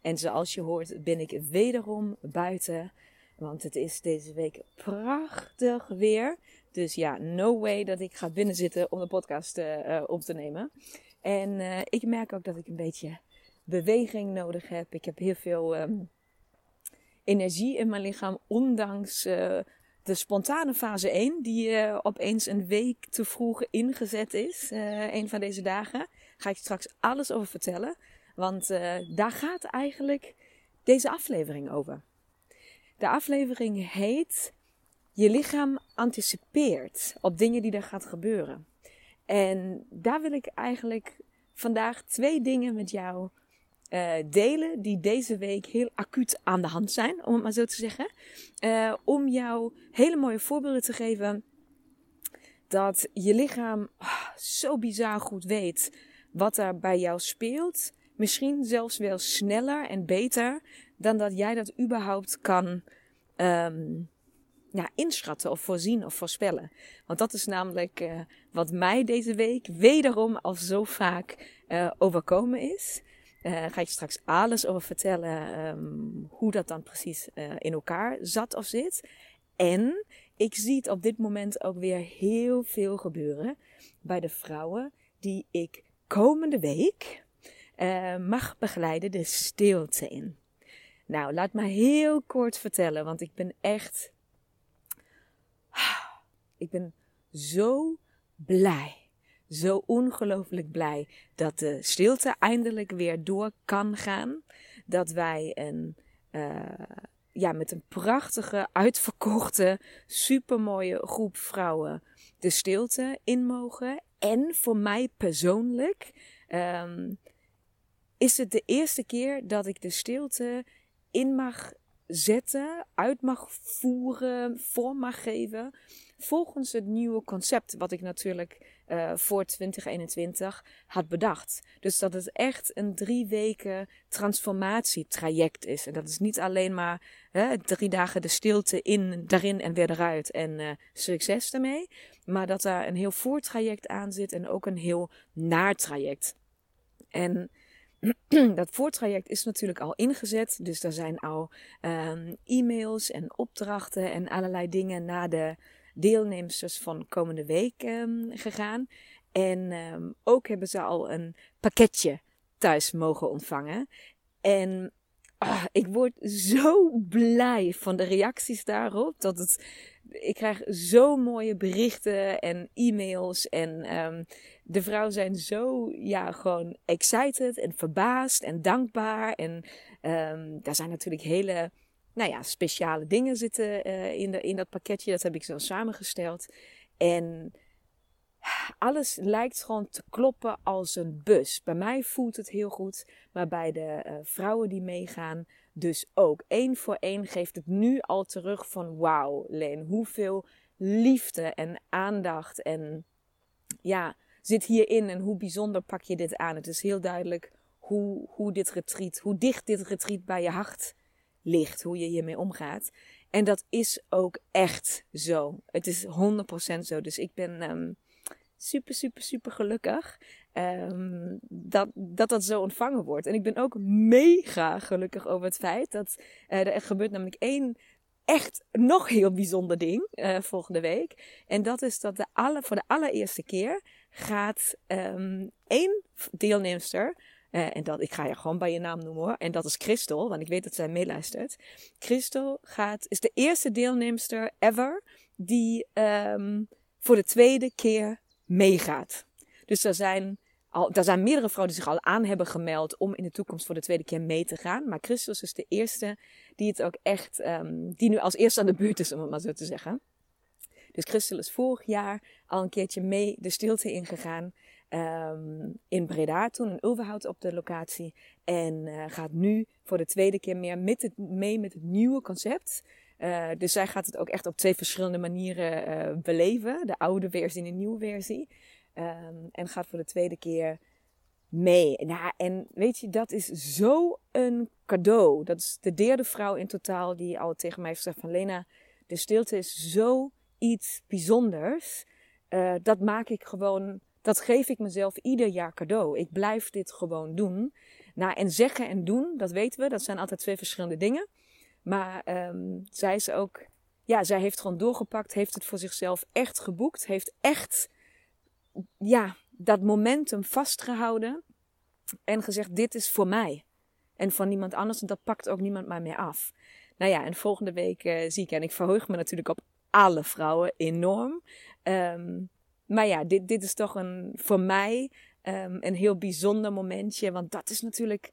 En zoals je hoort ben ik wederom buiten. Want het is deze week prachtig weer. Dus ja, no way dat ik ga binnenzitten om de podcast uh, op te nemen. En uh, ik merk ook dat ik een beetje beweging nodig heb. Ik heb heel veel um, energie in mijn lichaam, ondanks de spontane fase 1, die opeens een week te vroeg ingezet is. Een van deze dagen. Ga ik straks alles over vertellen. Want uh, daar gaat eigenlijk deze aflevering over. De aflevering heet Je lichaam anticipeert op dingen die er gaat gebeuren. En daar wil ik eigenlijk vandaag twee dingen met jou uh, delen die deze week heel acuut aan de hand zijn, om het maar zo te zeggen. Uh, om jou hele mooie voorbeelden te geven dat je lichaam oh, zo bizar goed weet wat er bij jou speelt. Misschien zelfs wel sneller en beter dan dat jij dat überhaupt kan um, ja, inschatten of voorzien of voorspellen. Want dat is namelijk uh, wat mij deze week wederom al zo vaak overkomen is. Uh, ga ik straks alles over vertellen um, hoe dat dan precies in elkaar zat of zit. En ik zie het op dit moment ook weer heel veel gebeuren bij de vrouwen die ik komende week uh, mag begeleiden de stilte in. Nou, laat me heel kort vertellen, want ik ben echt. Ik ben zo blij zo ongelooflijk blij dat de stilte eindelijk weer door kan gaan. Dat wij een, uh, ja, met een prachtige, uitverkochte, supermooie groep vrouwen de stilte in mogen. En voor mij persoonlijk um, is het de eerste keer dat ik de stilte in mag zetten, uit mag voeren, vorm mag geven. Volgens het nieuwe concept, wat ik natuurlijk uh, voor 2021 had bedacht. Dus dat het echt een drie weken transformatietraject is. En dat is niet alleen maar hè, drie dagen de stilte in, daarin en weer eruit en uh, succes ermee. Maar dat daar een heel voortraject aan zit en ook een heel naartraject. En dat voortraject is natuurlijk al ingezet. Dus er zijn al um, e-mails en opdrachten en allerlei dingen na de deelnemers van komende week um, gegaan. En um, ook hebben ze al een pakketje thuis mogen ontvangen. En oh, ik word zo blij van de reacties daarop. Dat het, ik krijg zo mooie berichten en e-mails. En um, de vrouwen zijn zo, ja, gewoon excited en verbaasd en dankbaar. En um, daar zijn natuurlijk hele nou ja, speciale dingen zitten uh, in, de, in dat pakketje. Dat heb ik zo samengesteld. En alles lijkt gewoon te kloppen als een bus. Bij mij voelt het heel goed, maar bij de uh, vrouwen die meegaan dus ook. Eén voor één geeft het nu al terug van wauw, Leen, hoeveel liefde en aandacht en ja, zit hierin en hoe bijzonder pak je dit aan. Het is heel duidelijk hoe, hoe dit retreat, hoe dicht dit retreat bij je hart ligt, hoe je hiermee omgaat. En dat is ook echt zo. Het is 100% zo. Dus ik ben um, super, super, super gelukkig um, dat, dat dat zo ontvangen wordt. En ik ben ook mega gelukkig over het feit dat uh, er gebeurt namelijk één echt nog heel bijzonder ding uh, volgende week. En dat is dat de alle, voor de allereerste keer gaat um, één deelnemster Uh, en dat, ik ga je gewoon bij je naam noemen hoor. En dat is Christel, want ik weet dat zij meeluistert. Christel gaat, is de eerste deelnemster ever die um, voor de tweede keer meegaat. Dus er zijn, al, er zijn meerdere vrouwen die zich al aan hebben gemeld om in de toekomst voor de tweede keer mee te gaan. Maar Christel is de eerste die het ook echt, um, die nu als eerste aan de buurt is, om het maar zo te zeggen. Dus Christel is vorig jaar al een keertje mee de stilte ingegaan. Um, in Breda toen, in Ulverhout op de locatie. En uh, gaat nu voor de tweede keer meer met het, mee met het nieuwe concept. Uh, dus zij gaat het ook echt op twee verschillende manieren uh, beleven. De oude versie en de nieuwe versie. Um, en gaat voor de tweede keer mee. Nou, en weet je, dat is zo een cadeau. Dat is de derde vrouw in totaal die al tegen mij heeft gezegd van Lena, de stilte is zo iets bijzonders. Uh, dat maak ik gewoon, dat geef ik mezelf ieder jaar cadeau. Ik blijf dit gewoon doen. Nou, en zeggen en doen, dat weten we, dat zijn altijd twee verschillende dingen. Maar um, zij is ook, ja, zij heeft gewoon doorgepakt, heeft het voor zichzelf echt geboekt, heeft echt, ja, dat momentum vastgehouden en gezegd: Dit is voor mij en van niemand anders en dat pakt ook niemand maar meer af. Nou ja, en volgende week uh, zie ik en ik verheug me natuurlijk op alle vrouwen enorm. Um, maar ja, dit, dit is toch een, voor mij um, een heel bijzonder momentje. Want dat is natuurlijk,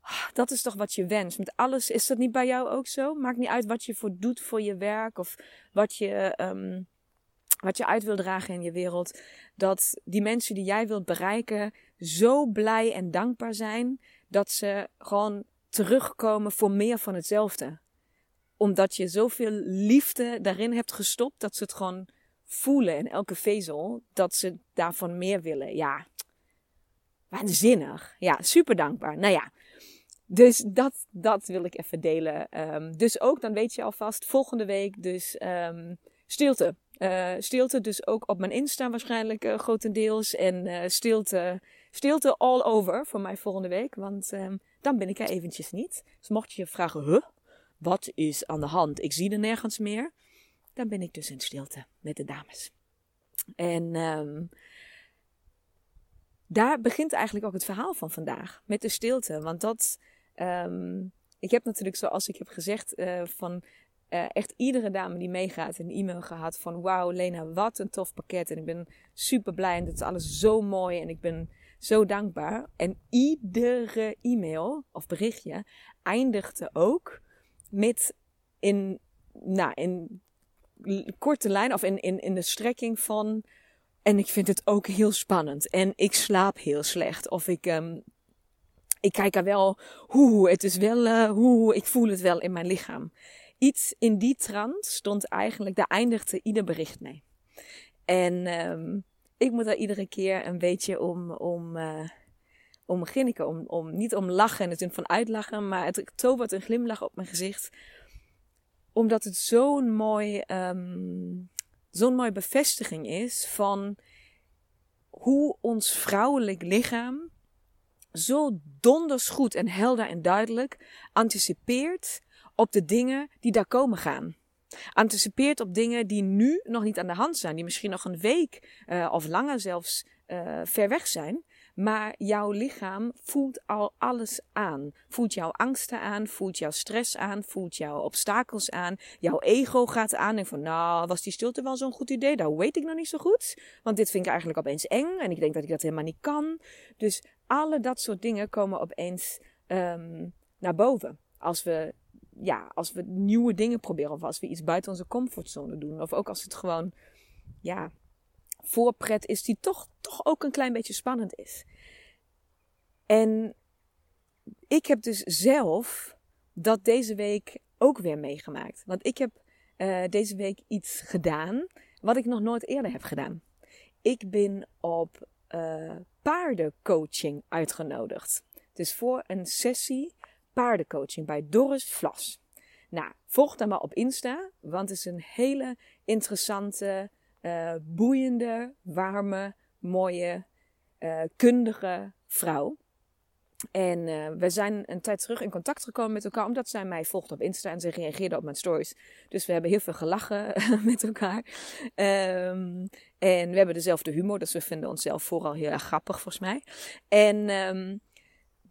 ah, dat is toch wat je wenst. Met alles, is dat niet bij jou ook zo? Maakt niet uit wat je voor doet voor je werk of wat je, um, wat je uit wil dragen in je wereld. Dat die mensen die jij wilt bereiken zo blij en dankbaar zijn dat ze gewoon terugkomen voor meer van hetzelfde omdat je zoveel liefde daarin hebt gestopt, dat ze het gewoon voelen in elke vezel, dat ze daarvan meer willen. Ja, waanzinnig. Ja, super dankbaar. Nou ja, dus dat, dat wil ik even delen. Um, dus ook, dan weet je alvast, volgende week dus um, stilte. Uh, stilte dus ook op mijn Insta waarschijnlijk uh, grotendeels. En uh, stilte, stilte all over voor mij volgende week. Want um, dan ben ik er eventjes niet. Dus mocht je je vragen, huh? Wat is aan de hand? Ik zie er nergens meer. Dan ben ik dus in stilte met de dames. En um, daar begint eigenlijk ook het verhaal van vandaag. Met de stilte. Want dat. Um, ik heb natuurlijk, zoals ik heb gezegd, van uh, echt iedere dame die meegaat een e-mail gehad van wauw Lena, wat een tof pakket. En ik ben super blij en het is alles zo mooi en ik ben zo dankbaar. En iedere e-mail of berichtje eindigde ook met in, nou, in korte lijn of in, in, in de strekking van. En ik vind het ook heel spannend. En ik slaap heel slecht. Of ik, um, ik kijk er wel. Hoe, het is wel. Uh, hoe, ik voel het wel in mijn lichaam. Iets in die trant stond eigenlijk. Daar eindigde ieder bericht mee. En um, ik moet daar iedere keer een beetje om. om uh, om ginniken, om, om, niet om lachen de zin van uitlachen, maar het tovert een glimlach op mijn gezicht. Omdat het zo'n mooi, um, zo'n mooie bevestiging is van hoe ons vrouwelijk lichaam zo donders goed en helder en duidelijk anticipeert op de dingen die daar komen gaan. Anticipeert op dingen die nu nog niet aan de hand zijn, die misschien nog een week uh, of langer zelfs uh, ver weg zijn. Maar jouw lichaam voelt al alles aan. Voelt jouw angsten aan, voelt jouw stress aan, voelt jouw obstakels aan. Jouw ego gaat aan en van, nou, was die stilte wel zo'n goed idee? Dat weet ik nog niet zo goed. Want dit vind ik eigenlijk opeens eng en ik denk dat ik dat helemaal niet kan. Dus alle dat soort dingen komen opeens um, naar boven. Als we, ja, als we nieuwe dingen proberen of als we iets buiten onze comfortzone doen. Of ook als het gewoon, ja, voorpret is die toch, toch ook een klein beetje spannend is. En ik heb dus zelf dat deze week ook weer meegemaakt. Want ik heb uh, deze week iets gedaan wat ik nog nooit eerder heb gedaan. Ik ben op uh, paardencoaching uitgenodigd. Dus voor een sessie paardencoaching bij Doris Vlas. Nou, volg dan maar op Insta, want het is een hele interessante uh, boeiende, warme, mooie, uh, kundige vrouw. En uh, we zijn een tijd terug in contact gekomen met elkaar, omdat zij mij volgt op Insta en ze reageerde op mijn stories. Dus we hebben heel veel gelachen met elkaar. Um, en we hebben dezelfde humor, dus we vinden onszelf vooral heel erg grappig, volgens mij. En um,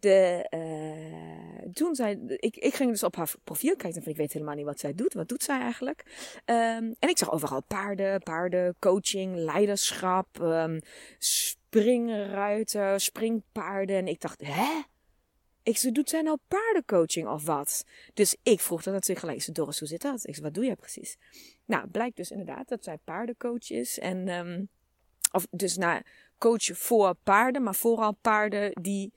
de, uh, toen zei ik, ik ging dus op haar profiel kijken. Van ik weet helemaal niet wat zij doet. Wat doet zij eigenlijk? Um, en ik zag overal paarden, paarden, coaching, leiderschap, um, springruiten, springpaarden. En ik dacht, hè? Ik zei, doet zij nou paardencoaching of wat? Dus ik vroeg dat natuurlijk gelijk. Zei, Doris, hoe zit dat? Ik zei, wat doe jij precies? Nou, blijkt dus inderdaad dat zij paardencoach is. En, um, of dus nou, coach voor paarden, maar vooral paarden die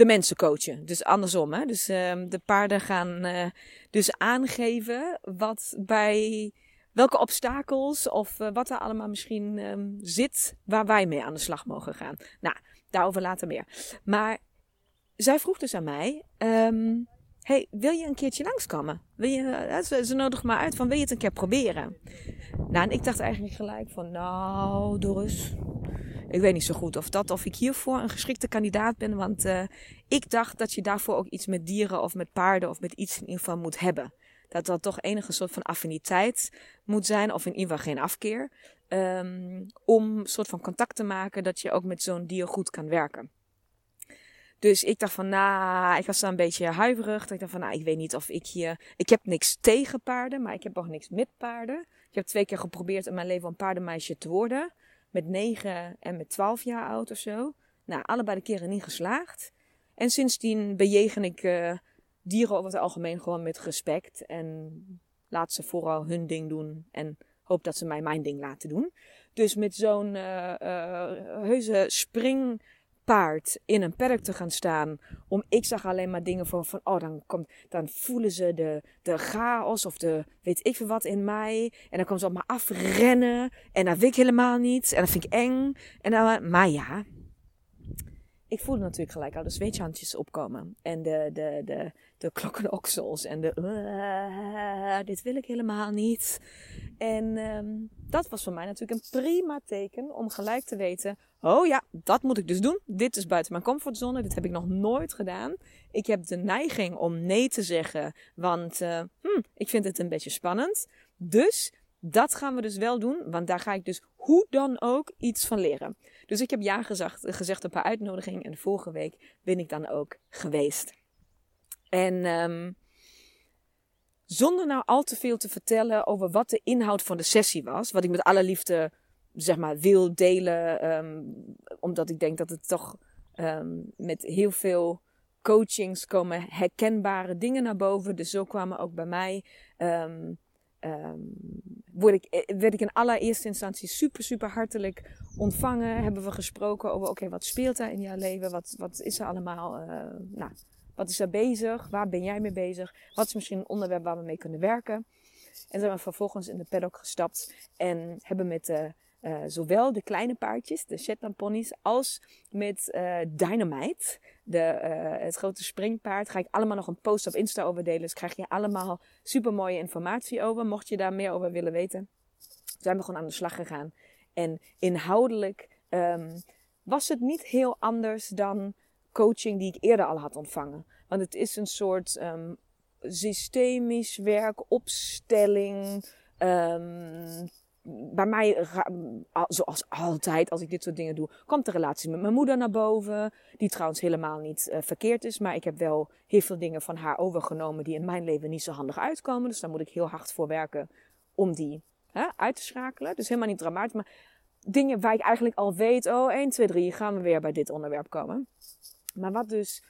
de mensen coachen. Dus andersom. Hè? Dus um, de paarden gaan uh, dus aangeven wat bij welke obstakels of uh, wat er allemaal misschien um, zit waar wij mee aan de slag mogen gaan. Nou, daarover later meer. Maar zij vroeg dus aan mij: um, hey, wil je een keertje langskomen? Wil je, uh, ze, ze nodig me uit van: wil je het een keer proberen? Nou, en ik dacht eigenlijk gelijk van: nou, Doris ik weet niet zo goed of dat, of ik hiervoor een geschikte kandidaat ben. Want uh, ik dacht dat je daarvoor ook iets met dieren of met paarden of met iets in ieder geval moet hebben. Dat dat toch enige soort van affiniteit moet zijn, of in ieder geval geen afkeer. Um, om een soort van contact te maken dat je ook met zo'n dier goed kan werken. Dus ik dacht van, nou, ik was dan een beetje huiverig. Ik dacht van, nou, ik weet niet of ik hier... Ik heb niks tegen paarden, maar ik heb ook niks met paarden. Ik heb twee keer geprobeerd in mijn leven een paardenmeisje te worden met 9 en met 12 jaar oud of zo. Nou, allebei de keren niet geslaagd. En sindsdien bejegen ik uh, dieren over het algemeen gewoon met respect. En laat ze vooral hun ding doen. En hoop dat ze mij mijn ding laten doen. Dus met zo'n uh, heuse spring in een perk te gaan staan. Om, ik zag alleen maar dingen van, van oh, dan, komt, dan voelen ze de, de chaos of de weet ik veel wat in mij. En dan komen ze op me afrennen. En dat wil ik helemaal niet. En dat vind ik eng. En dan, maar ja, ik voelde natuurlijk gelijk al de zweethandjes opkomen. En de, de, de, de klokkenoksels. En de, dit wil ik helemaal niet. En um, dat was voor mij natuurlijk een prima teken om gelijk te weten. Oh ja, dat moet ik dus doen. Dit is buiten mijn comfortzone. Dit heb ik nog nooit gedaan. Ik heb de neiging om nee te zeggen. Want uh, hm, ik vind het een beetje spannend. Dus dat gaan we dus wel doen, want daar ga ik dus hoe dan ook iets van leren. Dus ik heb ja gezegd, gezegd op een uitnodiging en vorige week ben ik dan ook geweest. En um, zonder nou al te veel te vertellen over wat de inhoud van de sessie was, wat ik met alle liefde zeg maar wil delen, um, omdat ik denk dat het toch um, met heel veel coachings komen herkenbare dingen naar boven. Dus zo kwamen ook bij mij um, word ik, eh, werd ik in allereerste instantie super, super hartelijk ontvangen. Hebben we gesproken over, oké, wat speelt er in jouw leven? Wat, wat is er allemaal, uh, nou, wat is er bezig? Waar ben jij mee bezig? Wat is misschien een onderwerp waar we mee kunnen werken? En zijn we vervolgens in de paddock gestapt en hebben met de uh, zowel de kleine paardjes, de Shetland ponies, als met uh, Dynamite, de, uh, het grote springpaard. Ga ik allemaal nog een post op Insta over delen. Dus krijg je allemaal super mooie informatie over. Mocht je daar meer over willen weten. Zijn we gewoon aan de slag gegaan. En inhoudelijk um, was het niet heel anders dan coaching die ik eerder al had ontvangen. Want het is een soort um, systemisch werk, opstelling, um, bij mij, zoals altijd als ik dit soort dingen doe, komt de relatie met mijn moeder naar boven. Die trouwens helemaal niet uh, verkeerd is. Maar ik heb wel heel veel dingen van haar overgenomen die in mijn leven niet zo handig uitkomen. Dus daar moet ik heel hard voor werken om die hè, uit te schakelen. Dus helemaal niet dramatisch. Maar dingen waar ik eigenlijk al weet, oh 1, 2, 3 gaan we weer bij dit onderwerp komen. Maar wat dus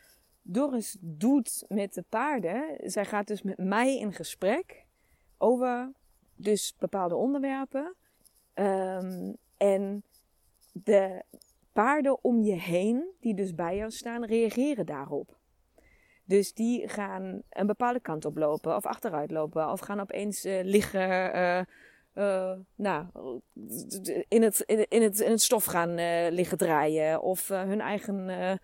Doris doet met de paarden, zij gaat dus met mij in gesprek over dus bepaalde onderwerpen. Um, en de paarden om je heen, die dus bij jou staan, reageren daarop. Dus die gaan een bepaalde kant op lopen, of achteruit lopen, of gaan opeens uh, liggen. Uh, uh, nou, in het, in, het, in het stof gaan liggen draaien. Of hun eigen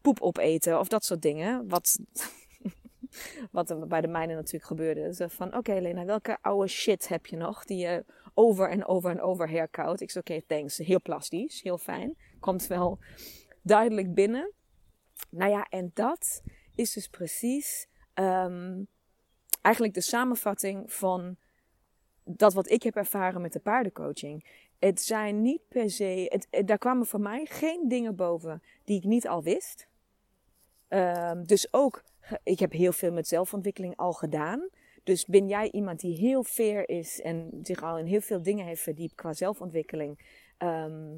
poep opeten. Of dat soort dingen. Wat wat er bij de mijne natuurlijk gebeurde. Ze van, oké Lena, welke oude shit heb je nog die je over en over en over herkoudt? Ik zei, oké, thanks. Heel plastisch, heel fijn. Komt wel duidelijk binnen. Nou ja, en dat is dus precies um, eigenlijk de samenvatting van dat wat ik heb ervaren met de paardencoaching. Het zijn niet per se, het, daar kwamen voor mij geen dingen boven die ik niet al wist. Ehm, dus ook, ik heb heel veel met zelfontwikkeling al gedaan. Dus ben jij iemand die heel fair is en zich al in heel veel dingen heeft verdiept qua zelfontwikkeling? Ehm,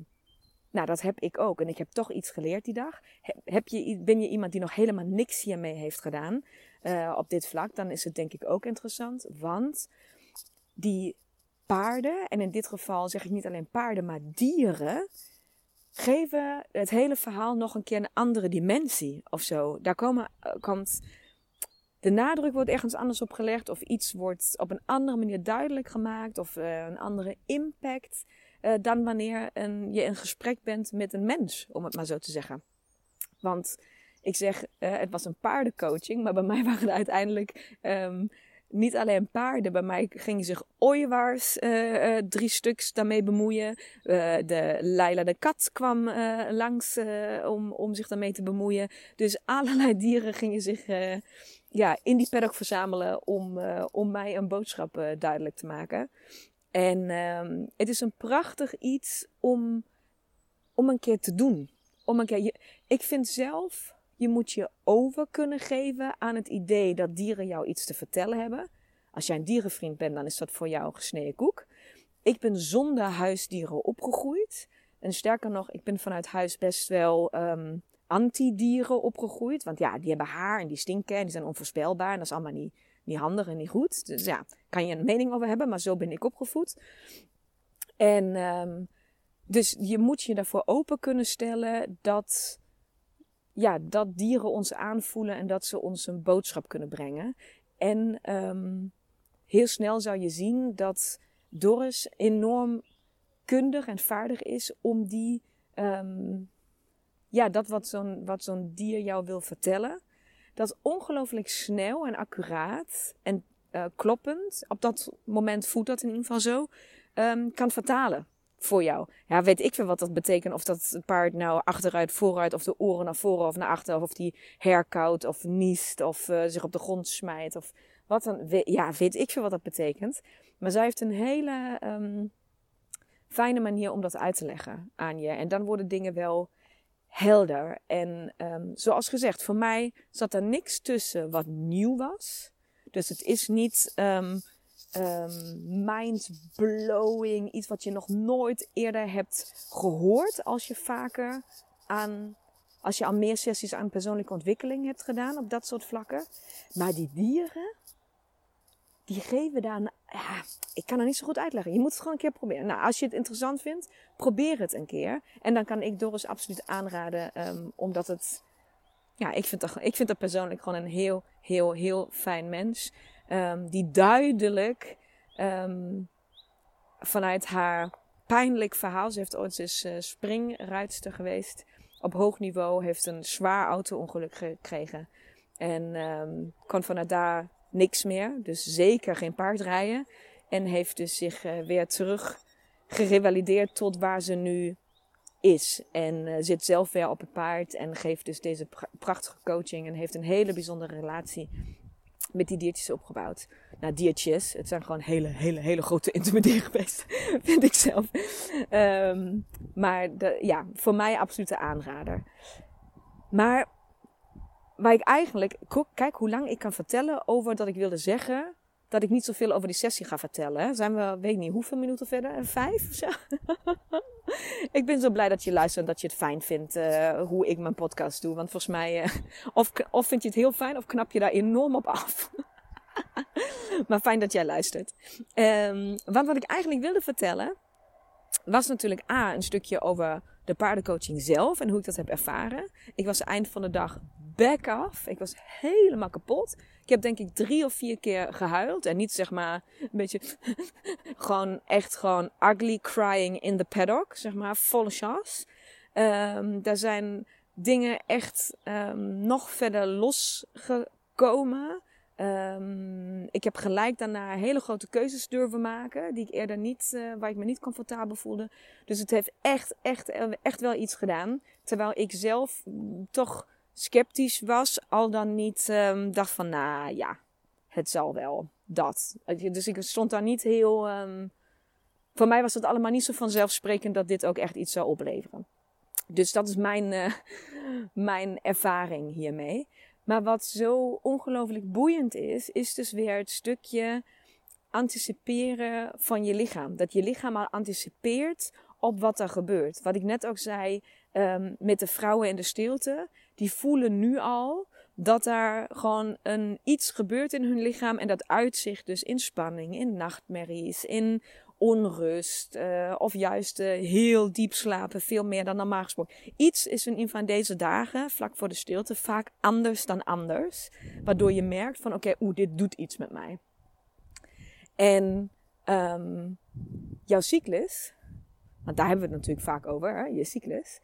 nou, dat heb ik ook. En ik heb toch iets geleerd die dag. Heb je, ben je iemand die nog helemaal niks hiermee heeft gedaan uh, op dit vlak? Dan is het denk ik ook interessant. Want die paarden, en in dit geval zeg ik niet alleen paarden, maar dieren, geven het hele verhaal nog een keer een andere dimensie of zo. Daar komen, uh, komt de nadruk wordt ergens anders op gelegd, of iets wordt op een andere manier duidelijk gemaakt, of uh, een andere impact. Uh, dan wanneer je in gesprek bent met een mens, om het maar zo te zeggen. Want ik zeg, het was een paardencoaching, maar bij mij waren er uiteindelijk um, niet alleen paarden. Bij mij gingen zich ooiewaars uh, uh, drie stuks daarmee bemoeien. Uh, de Leila de kat kwam langs om, om zich daarmee te bemoeien. Dus allerlei dieren gingen zich ja, in die paddock verzamelen om, om mij een boodschap duidelijk te maken. En um, het is een prachtig iets om, om een keer te doen. Om een keer, je, ik vind zelf, je moet je over kunnen geven aan het idee dat dieren jou iets te vertellen hebben. Als jij een dierenvriend bent, dan is dat voor jou gesneden koek. Ik ben zonder huisdieren opgegroeid. En sterker nog, ik ben vanuit huis best wel um, anti-dieren opgegroeid. Want ja, die hebben haar en die stinken en die zijn onvoorspelbaar. En dat is allemaal niet, niet handig en niet goed. Dus ja, kan je een mening over hebben, maar zo ben ik opgevoed. En um, dus je moet je daarvoor open kunnen stellen dat, ja, dat dieren ons aanvoelen en dat ze ons een boodschap kunnen brengen. En um, heel snel zou je zien dat Doris enorm kundig en vaardig is om die, um, ja, dat wat zo'n, wat zo'n dier jou wil vertellen, dat ongelooflijk snel en accuraat en uh, kloppend, op dat moment voelt dat in ieder geval zo, um, kan vertalen voor jou. Ja, weet ik veel wat dat betekent. Of dat paard nou achteruit, vooruit, of de oren naar voren of naar achter, of die herkoudt of niest, of uh, zich op de grond smijt, of wat dan. Ja, weet ik veel wat dat betekent. Maar zij heeft een hele um, fijne manier om dat uit te leggen aan je. En dan worden dingen wel helder. En um, zoals gezegd, voor mij zat er niks tussen wat nieuw was. Dus het is niet um, um, mind-blowing, iets wat je nog nooit eerder hebt gehoord als je vaker aan, als je al meer sessies aan persoonlijke ontwikkeling hebt gedaan op dat soort vlakken. Maar die dieren, die geven daar, ja, ik kan het niet zo goed uitleggen. Je moet het gewoon een keer proberen. Nou, als je het interessant vindt, probeer het een keer. En dan kan ik Doris absoluut aanraden, um, omdat het, ja, ik vind, dat, ik vind dat persoonlijk gewoon een heel, heel, heel fijn mens. Um, die duidelijk um, vanuit haar pijnlijk verhaal, ze heeft ooit eens uh, springruidster geweest op hoog niveau, heeft een zwaar auto-ongeluk gekregen. En um, kon vanuit daar niks meer. Dus zeker geen paardrijden. En heeft dus zich uh, weer terug gerevalideerd tot waar ze nu is. En uh, zit zelf weer op het paard en geeft dus deze pra prachtige coaching. En heeft een hele bijzondere relatie met die diertjes opgebouwd. Nou, diertjes, het zijn gewoon hele, hele, hele grote intimideren geweest, vind ik zelf. Um, maar de, ja, voor mij absolute aanrader. Maar waar ik eigenlijk, kijk hoe lang ik kan vertellen over dat ik wilde zeggen dat ik niet zoveel over die sessie ga vertellen. Zijn we, weet niet, hoeveel minuten verder? Vijf of zo? ik ben zo blij dat je luistert en dat je het fijn vindt uh, hoe ik mijn podcast doe. Want volgens mij, uh, of, of vind je het heel fijn of knap je daar enorm op af. maar fijn dat jij luistert. Um, want wat ik eigenlijk wilde vertellen, was natuurlijk A, een stukje over de paardencoaching zelf en hoe ik dat heb ervaren. Ik was eind van de dag back af. Ik was helemaal kapot. Ik heb denk ik drie of vier keer gehuild. En niet zeg maar een beetje gewoon echt gewoon ugly crying in the paddock. Zeg maar volle chance. Um, daar zijn dingen echt um, nog verder losgekomen. Um, ik heb gelijk daarna hele grote keuzes durven maken. Die ik eerder niet, uh, waar ik me niet comfortabel voelde. Dus het heeft echt, echt, echt wel iets gedaan. Terwijl ik zelf toch sceptisch was, al dan niet um, dacht van, nou ja, het zal wel. Dat. Dus ik stond daar niet heel. Um, voor mij was het allemaal niet zo vanzelfsprekend dat dit ook echt iets zou opleveren. Dus dat is mijn, uh, mijn ervaring hiermee. Maar wat zo ongelooflijk boeiend is, is dus weer het stukje anticiperen van je lichaam. Dat je lichaam al anticipeert op wat er gebeurt. Wat ik net ook zei um, met de vrouwen in de stilte, die voelen nu al dat er gewoon een, iets gebeurt in hun lichaam en dat uitzicht dus in spanning, in nachtmerries, in onrust uh, of juist uh, heel diep slapen, veel meer dan normaal gesproken. Iets is in een van deze dagen, vlak voor de stilte, vaak anders dan anders, waardoor je merkt van oké, oeh, dit doet iets met mij. En um, jouw cyclus, want daar hebben we het natuurlijk vaak over, hè, je cyclus,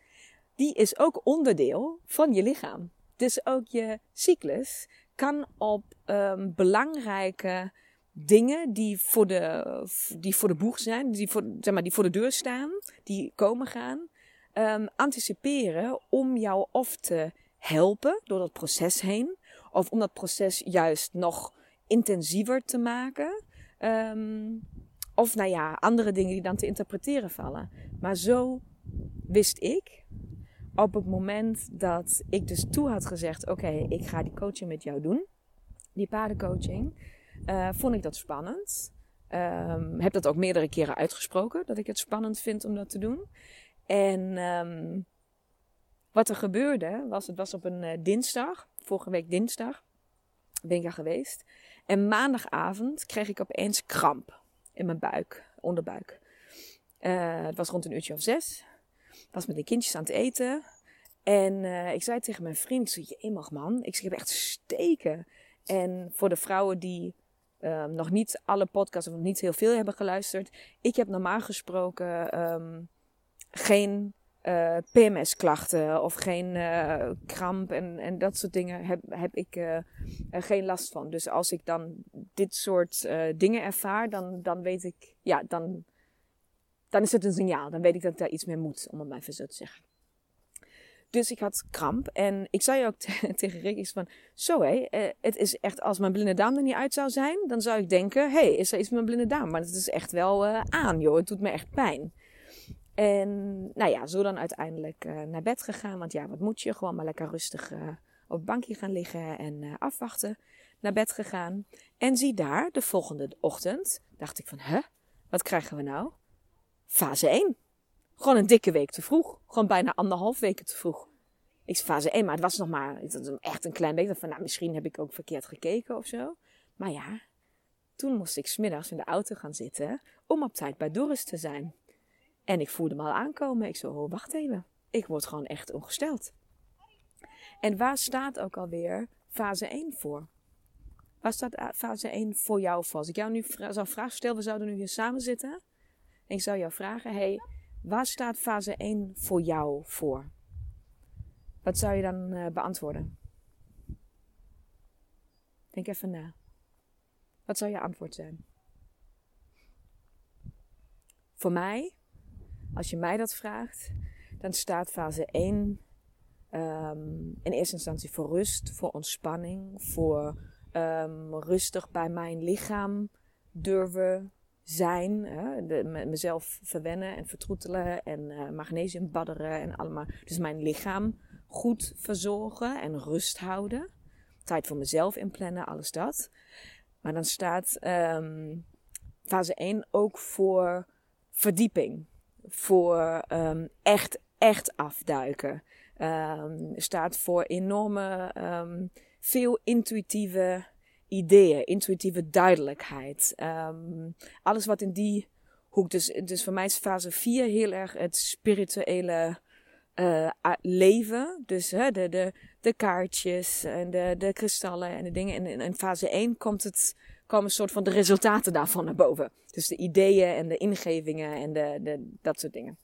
die is ook onderdeel van je lichaam. Dus ook je cyclus kan op um, belangrijke dingen die voor, de, die voor de boeg zijn, die voor, zeg maar, die voor de deur staan, die komen gaan, um, anticiperen om jou of te helpen door dat proces heen, of om dat proces juist nog intensiever te maken. Um, of nou ja, andere dingen die dan te interpreteren vallen. Maar zo wist ik op het moment dat ik dus toe had gezegd: Oké, ik ga die coaching met jou doen, die paardencoaching, uh, vond ik dat spannend. Um, heb dat ook meerdere keren uitgesproken, dat ik het spannend vind om dat te doen. En um, wat er gebeurde, was, het was op een uh, dinsdag, vorige week dinsdag, ben ik daar geweest. En maandagavond kreeg ik opeens kramp in mijn buik, onderbuik. Uh, het was rond een uurtje of zes. Was met de kindjes aan het eten. En uh, ik zei tegen mijn vriend, ik zei, je mag man. Ik zeg, ik heb echt steken. En voor de vrouwen die uh, nog niet alle podcasts of niet heel veel hebben geluisterd. Ik heb normaal gesproken um, geen uh, PMS-klachten of geen uh, kramp en, en dat soort dingen heb, heb ik uh, geen last van. Dus als ik dan dit soort dingen ervaar, dan, dan weet ik, ja, dan, dan is het een signaal. Dan weet ik dat ik daar iets mee moet, om het maar even zo te zeggen. Dus ik had kramp en ik zei ook tegen Rick van, zo hé, het is echt, als mijn blinde darm er niet uit zou zijn, dan zou ik denken, hé, hey, is er iets met mijn blinde darm? Maar het is echt wel aan joh, het doet me echt pijn. En nou ja, zo dan uiteindelijk uh, naar bed gegaan. Want ja, wat moet je? Gewoon maar lekker rustig op het bankje gaan liggen en afwachten. Naar bed gegaan. En zie daar, de volgende ochtend, dacht ik van, hè? Wat krijgen we nou? Fase 1. Gewoon een dikke week te vroeg. Gewoon bijna anderhalf weken te vroeg. Ik zei fase 1, maar het was nog maar echt een klein beetje. Van, nou, misschien heb ik ook verkeerd gekeken of zo. Maar ja, toen moest ik smiddags in de auto gaan zitten om op tijd bij Doris te zijn. En ik voelde me al aankomen. Ik zo, oh, wacht even. Ik word gewoon echt ongesteld. En waar staat ook alweer fase 1 voor? Waar staat eh, fase 1 voor jou voor? Als ik jou nu zou vragen stellen, we zouden nu hier samen zitten. En ik zou jou vragen, hey, waar staat fase 1 voor jou voor? Wat zou je dan uh, beantwoorden? Denk even na. Wat zou je antwoord zijn? Voor mij als je mij dat vraagt, dan staat fase 1 um, ehm, in eerste instantie voor rust, voor ontspanning, voor um, rustig bij mijn lichaam durven zijn. Hè? Mezelf verwennen en vertroetelen en uh, magnesium badderen en allemaal. Dus mijn lichaam goed verzorgen en rust houden. Tijd voor mezelf inplannen, alles dat. Maar dan staat um, fase 1 ook voor verdieping voor um, echt, echt afduiken. Um, staat voor enorme, veel intuïtieve ideeën, intuïtieve duidelijkheid. alles wat in die hoek. Dus, dus voor mij is fase 4 heel erg het spirituele uh, leven. Dus uh, de, de, de kaartjes en de, de kristallen en de dingen. En in, in fase 1 komt het komen een soort van de resultaten daarvan naar boven. Dus de ideeën en de ingevingen en de, de, dat soort dingen.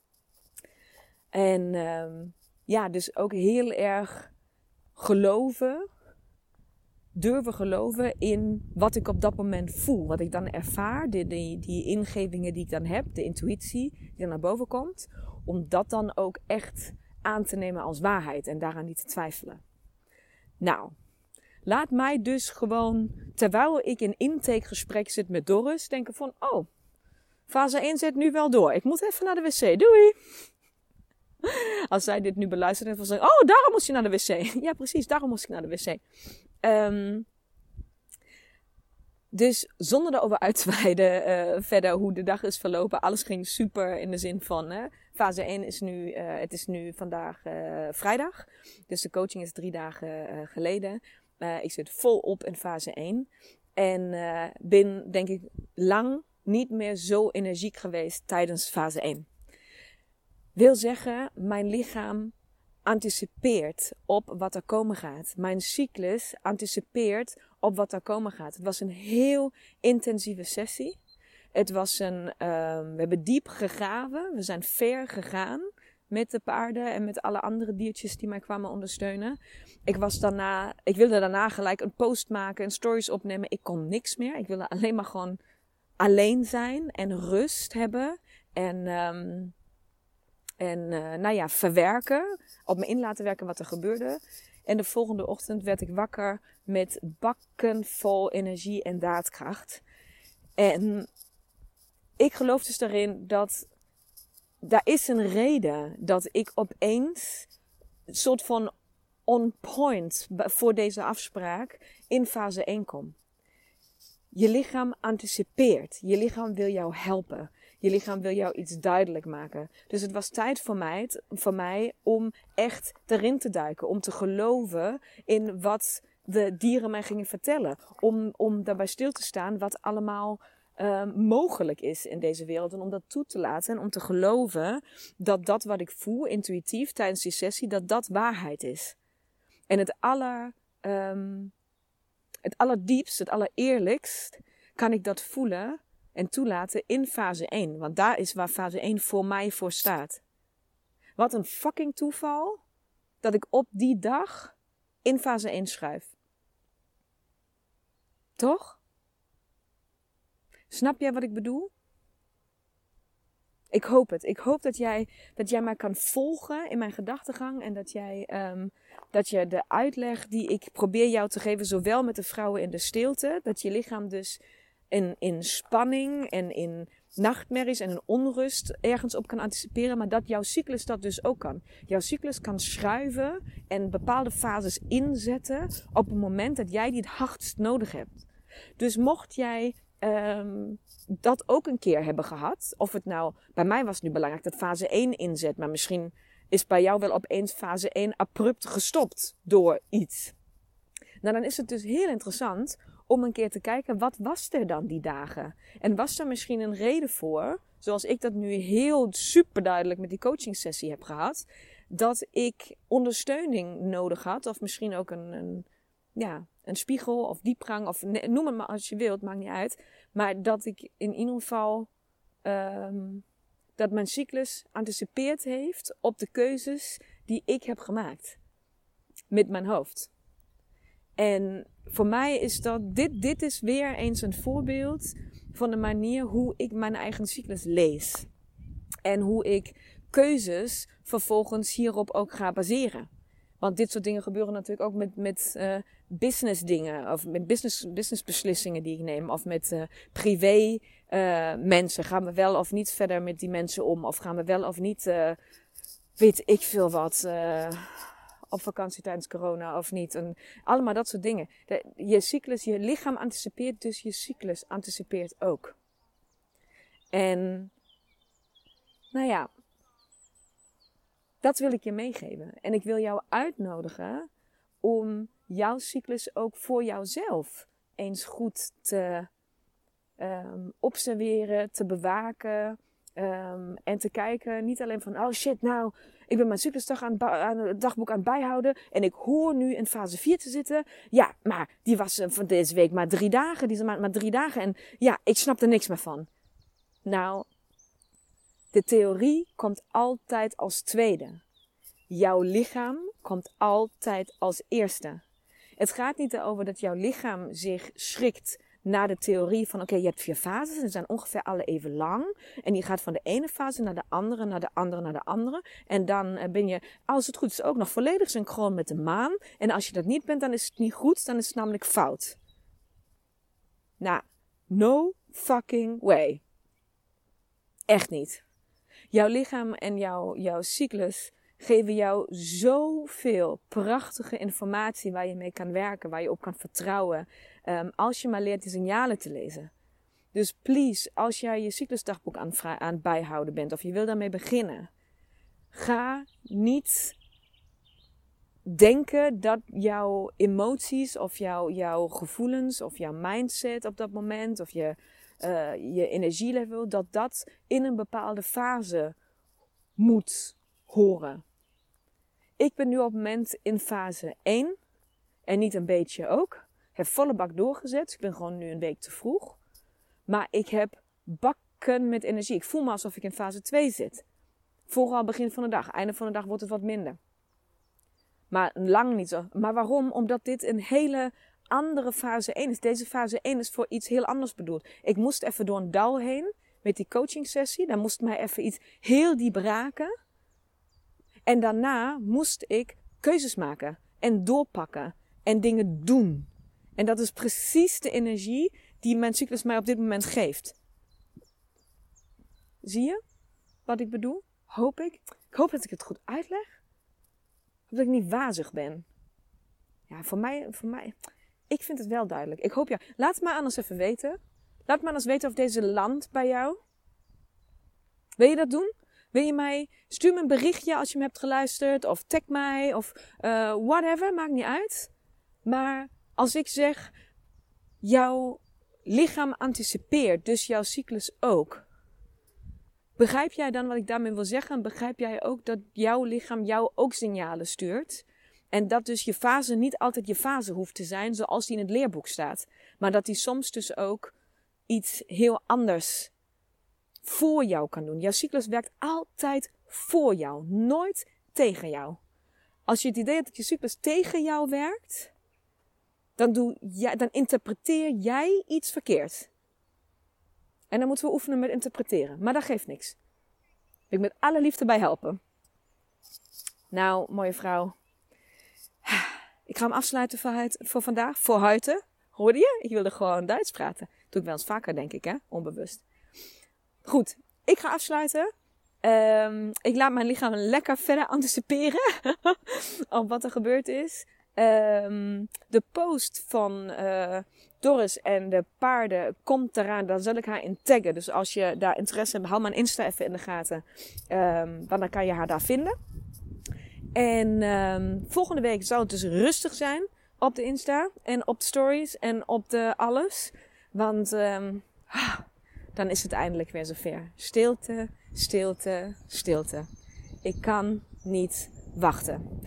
En um, ja, dus ook heel erg geloven, durven geloven in wat ik op dat moment voel. Wat ik dan ervaar, die, die, die ingevingen die ik dan heb, de intuïtie die dan naar boven komt. Om dat dan ook echt aan te nemen als waarheid en daaraan niet te twijfelen. Nou, Laat mij dus gewoon, terwijl ik in intakegesprek zit met Doris, denken van, oh, fase 1 zit nu wel door. Ik moet even naar de wc. Doei! Als zij dit nu beluistert en van zeggen, oh, daarom moest je naar de wc. ja, precies, daarom moest ik naar de wc. Um, dus zonder erover uit te wijden uh, verder hoe de dag is verlopen. Alles ging super in de zin van, hè, fase 1 is nu, uh, het is nu vandaag uh, vrijdag. Dus de coaching is drie dagen geleden. ik zit volop in fase 1. En ben denk ik lang niet meer zo energiek geweest tijdens fase 1. Wil zeggen, mijn lichaam anticipeert op wat er komen gaat. Mijn cyclus anticipeert op wat er komen gaat. Het was een heel intensieve sessie. Het was een, uh, we hebben diep gegraven. We zijn ver gegaan met de paarden en met alle andere diertjes die mij kwamen ondersteunen. Ik was daarna, ik wilde daarna gelijk een post maken en stories opnemen. Ik kon niks meer. Ik wilde alleen maar gewoon alleen zijn en rust hebben. En um, en uh, nou ja, verwerken, op me in laten werken wat er gebeurde. En de volgende ochtend werd ik wakker met bakken vol energie en daadkracht. En ik geloof dus daarin dat daar is een reden dat ik opeens een soort van on point voor deze afspraak in fase 1 kom. Je lichaam anticipeert. Je lichaam wil jou helpen. Je lichaam wil jou iets duidelijk maken. Dus het was tijd voor mij, voor mij om echt erin te duiken. Om te geloven in wat de dieren mij gingen vertellen. Om, om daarbij stil te staan wat allemaal uh, mogelijk is in deze wereld. En om dat toe te laten en om te geloven dat dat wat ik voel intuïtief tijdens die sessie, dat dat waarheid is. En het aller, um, het allerdiepst, het allereerlijkst kan ik dat voelen en toelaten in fase 1. Want daar is waar fase 1 voor mij voor staat. Wat een fucking toeval dat ik op die dag in fase 1 schuif. Toch? Snap jij wat ik bedoel? Ik hoop het. Ik hoop dat jij, dat jij mij kan volgen in mijn gedachtegang. En dat, jij, um, dat je de uitleg die ik probeer jou te geven, zowel met de vrouwen in de stilte, dat je lichaam dus in, in spanning en in nachtmerries en in onrust ergens op kan anticiperen, maar dat jouw cyclus dat dus ook kan. Jouw cyclus kan schuiven en bepaalde fases inzetten op het moment dat jij die het hardst nodig hebt. Dus mocht jij um, dat ook een keer hebben gehad, of het nou, bij mij was nu belangrijk dat fase 1 inzet, maar misschien is bij jou wel opeens fase 1 abrupt gestopt door iets. Nou, dan is het dus heel interessant om een keer te kijken, wat was er dan die dagen? En was er misschien een reden voor, zoals ik dat nu heel super duidelijk met die coaching sessie heb gehad, dat ik ondersteuning nodig had, of misschien ook een, een ja, een spiegel of diepgang, of noem het maar als je wilt, maakt niet uit. Maar dat ik in ieder geval um, dat mijn cyclus anticipeerd heeft op de keuzes die ik heb gemaakt met mijn hoofd. En voor mij is dat, dit, dit is weer eens een voorbeeld van de manier hoe ik mijn eigen cyclus lees. En hoe ik keuzes vervolgens hierop ook ga baseren. Want dit soort dingen gebeuren natuurlijk ook met, met uh, business dingen. Of met business, business beslissingen die ik neem. Of met uh, privé uh, mensen. Gaan we wel of niet verder met die mensen om? Of gaan we wel of niet, weet ik veel wat op vakantie tijdens corona of niet. En allemaal dat soort dingen. Je cyclus, je lichaam anticipeert, dus je cyclus anticipeert ook. En, nou ja, dat wil ik je meegeven. En ik wil jou uitnodigen om jouw cyclus ook voor jouzelf eens goed te um, observeren, te bewaken. Um, en te kijken, niet alleen van, oh shit, nou, ik ben mijn cyclusdag aan, aan het dagboek aan het bijhouden. En ik hoor nu in fase 4 te zitten. Ja, maar die was uh, van deze week maar drie dagen. Is maar, maar drie dagen. En ja, ik snap er niks meer van. Nou, de theorie komt altijd als tweede. Jouw lichaam komt altijd als eerste. Het gaat niet erover dat jouw lichaam zich schrikt naar de theorie van oké, je hebt vier fases en ze zijn ongeveer alle even lang. En je gaat van de ene fase naar de andere, naar de andere, naar de andere. En dan eh, ben je, als het goed is, ook nog volledig synchroon met de maan. En als je dat niet bent, dan is het niet goed, dan is het namelijk fout. Nou, no fucking way. Echt niet. Jouw lichaam en jouw, jouw cyclus geven jou zoveel prachtige informatie waar je mee kan werken, waar je op kan vertrouwen. Um, als je maar leert die signalen te lezen. Dus please, als jij je cyclusdagboek aan, aan het bijhouden bent of je wil daarmee beginnen, ga niet denken dat jouw emoties of jouw, jouw gevoelens of jouw mindset op dat moment of je, uh, je energielevel, dat dat in een bepaalde fase moet horen. Ik ben nu op het moment in fase 1 en niet een beetje ook. Heb volle bak doorgezet. Ik ben gewoon nu een week te vroeg. Maar ik heb bakken met energie. Ik voel me alsof ik in fase 2 zit. Vooral begin van de dag. Einde van de dag wordt het wat minder. Maar lang niet zo. Maar waarom? Omdat dit een hele andere fase 1 is. Deze fase 1 is voor iets heel anders bedoeld. Ik moest even door een dal heen met die coaching sessie. Daar moest mij even iets heel diep raken. En daarna moest ik keuzes maken en doorpakken en dingen doen. En dat is precies de energie die mijn cyclus mij op dit moment geeft. Zie je wat ik bedoel? Hoop ik. Ik hoop dat ik het goed uitleg. Dat ik niet wazig ben. Ja, voor mij, voor mij. Ik vind het wel duidelijk. Ik hoop ja. Laat het maar anders even weten. Laat me anders weten of deze land bij jou. Wil je dat doen? Wil je mij, stuur me een berichtje als je me hebt geluisterd. Of tag mij. Of uh, whatever. Maakt niet uit. Maar als ik zeg, jouw lichaam anticipeert. Dus jouw cyclus ook. Begrijp jij dan wat ik daarmee wil zeggen? Begrijp jij ook dat jouw lichaam jou ook signalen stuurt? En dat dus je fase niet altijd je fase hoeft te zijn zoals die in het leerboek staat. Maar dat die soms dus ook iets heel anders voor jou kan doen. Jouw cyclus werkt altijd voor jou, nooit tegen jou. Als je het idee hebt dat je cyclus tegen jou werkt, dan, doe jij, dan interpreteer jij iets verkeerd. En dan moeten we oefenen met interpreteren. Maar dat geeft niks. Wil ik met alle liefde bij helpen. Nou, mooie vrouw. Ik ga hem afsluiten voor, vandaag. Voor huiten. Hoorde je? Ik wilde gewoon Duits praten. Doe ik wel eens vaker, denk ik, hè? Onbewust. Goed, ik ga afsluiten. Um, ik laat mijn lichaam lekker verder anticiperen op wat er gebeurd is. Um, de post van uh, Doris en de paarden komt eraan. Dan zal ik haar in taggen. Dus als je daar interesse hebt, hou mijn Insta even in de gaten. Um, want dan kan je haar daar vinden. En um, volgende week zal het dus rustig zijn op de Insta en op de stories en op de alles. Want um, dan is het eindelijk weer zover. Stilte, stilte, stilte. Ik kan niet wachten.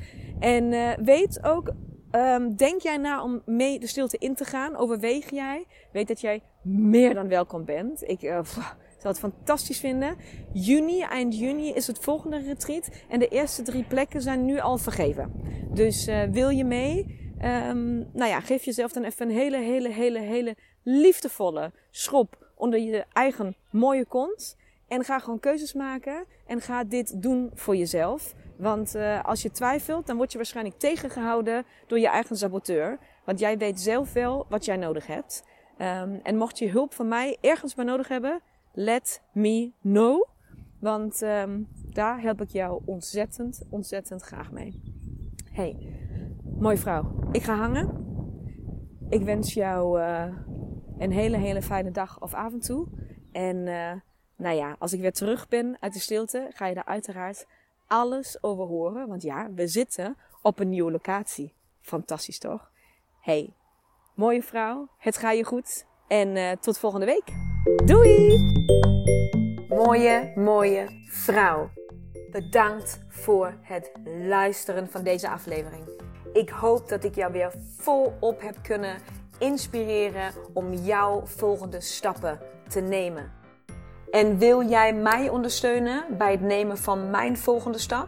En uh, weet ook, um, denk jij na om mee de stilte in te gaan? Overweeg jij? Weet dat jij meer dan welkom bent. Ik uh, zou het fantastisch vinden. Juni, eind juni is het volgende retreat. En de eerste drie plekken zijn nu al vergeven. Dus uh, wil je mee? Um, nou ja, geef jezelf dan even een hele, hele, hele, hele liefdevolle schop onder je eigen mooie kont. En ga gewoon keuzes maken en ga dit doen voor jezelf. Want uh, als je twijfelt, dan word je waarschijnlijk tegengehouden door je eigen saboteur. Want jij weet zelf wel wat jij nodig hebt. Um, en mocht je hulp van mij ergens bij nodig hebben, let me know. Want um, daar help ik jou ontzettend, ontzettend graag mee. Hey, mooie vrouw. Ik ga hangen. Ik wens jou uh, een hele, hele fijne dag of avond toe. En uh, nou ja, als ik weer terug ben uit de stilte, ga je daar uiteraard alles over horen. Want ja, we zitten op een nieuwe locatie. Fantastisch toch? Hey, mooie vrouw. Het gaat je goed. En uh, tot volgende week. Doei! Mooie, mooie vrouw. Bedankt voor het luisteren van deze aflevering. Ik hoop dat ik jou weer volop heb kunnen inspireren om jouw volgende stappen te nemen. En wil jij mij ondersteunen bij het nemen van mijn volgende stap?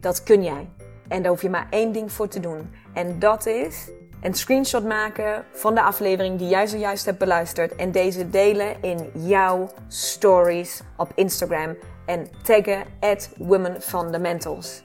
Dat kun jij. En daar hoef je maar één ding voor te doen. En dat is een screenshot maken van de aflevering die jij zojuist hebt beluisterd. En deze delen in jouw stories op Instagram. En taggen at Women Fundamentals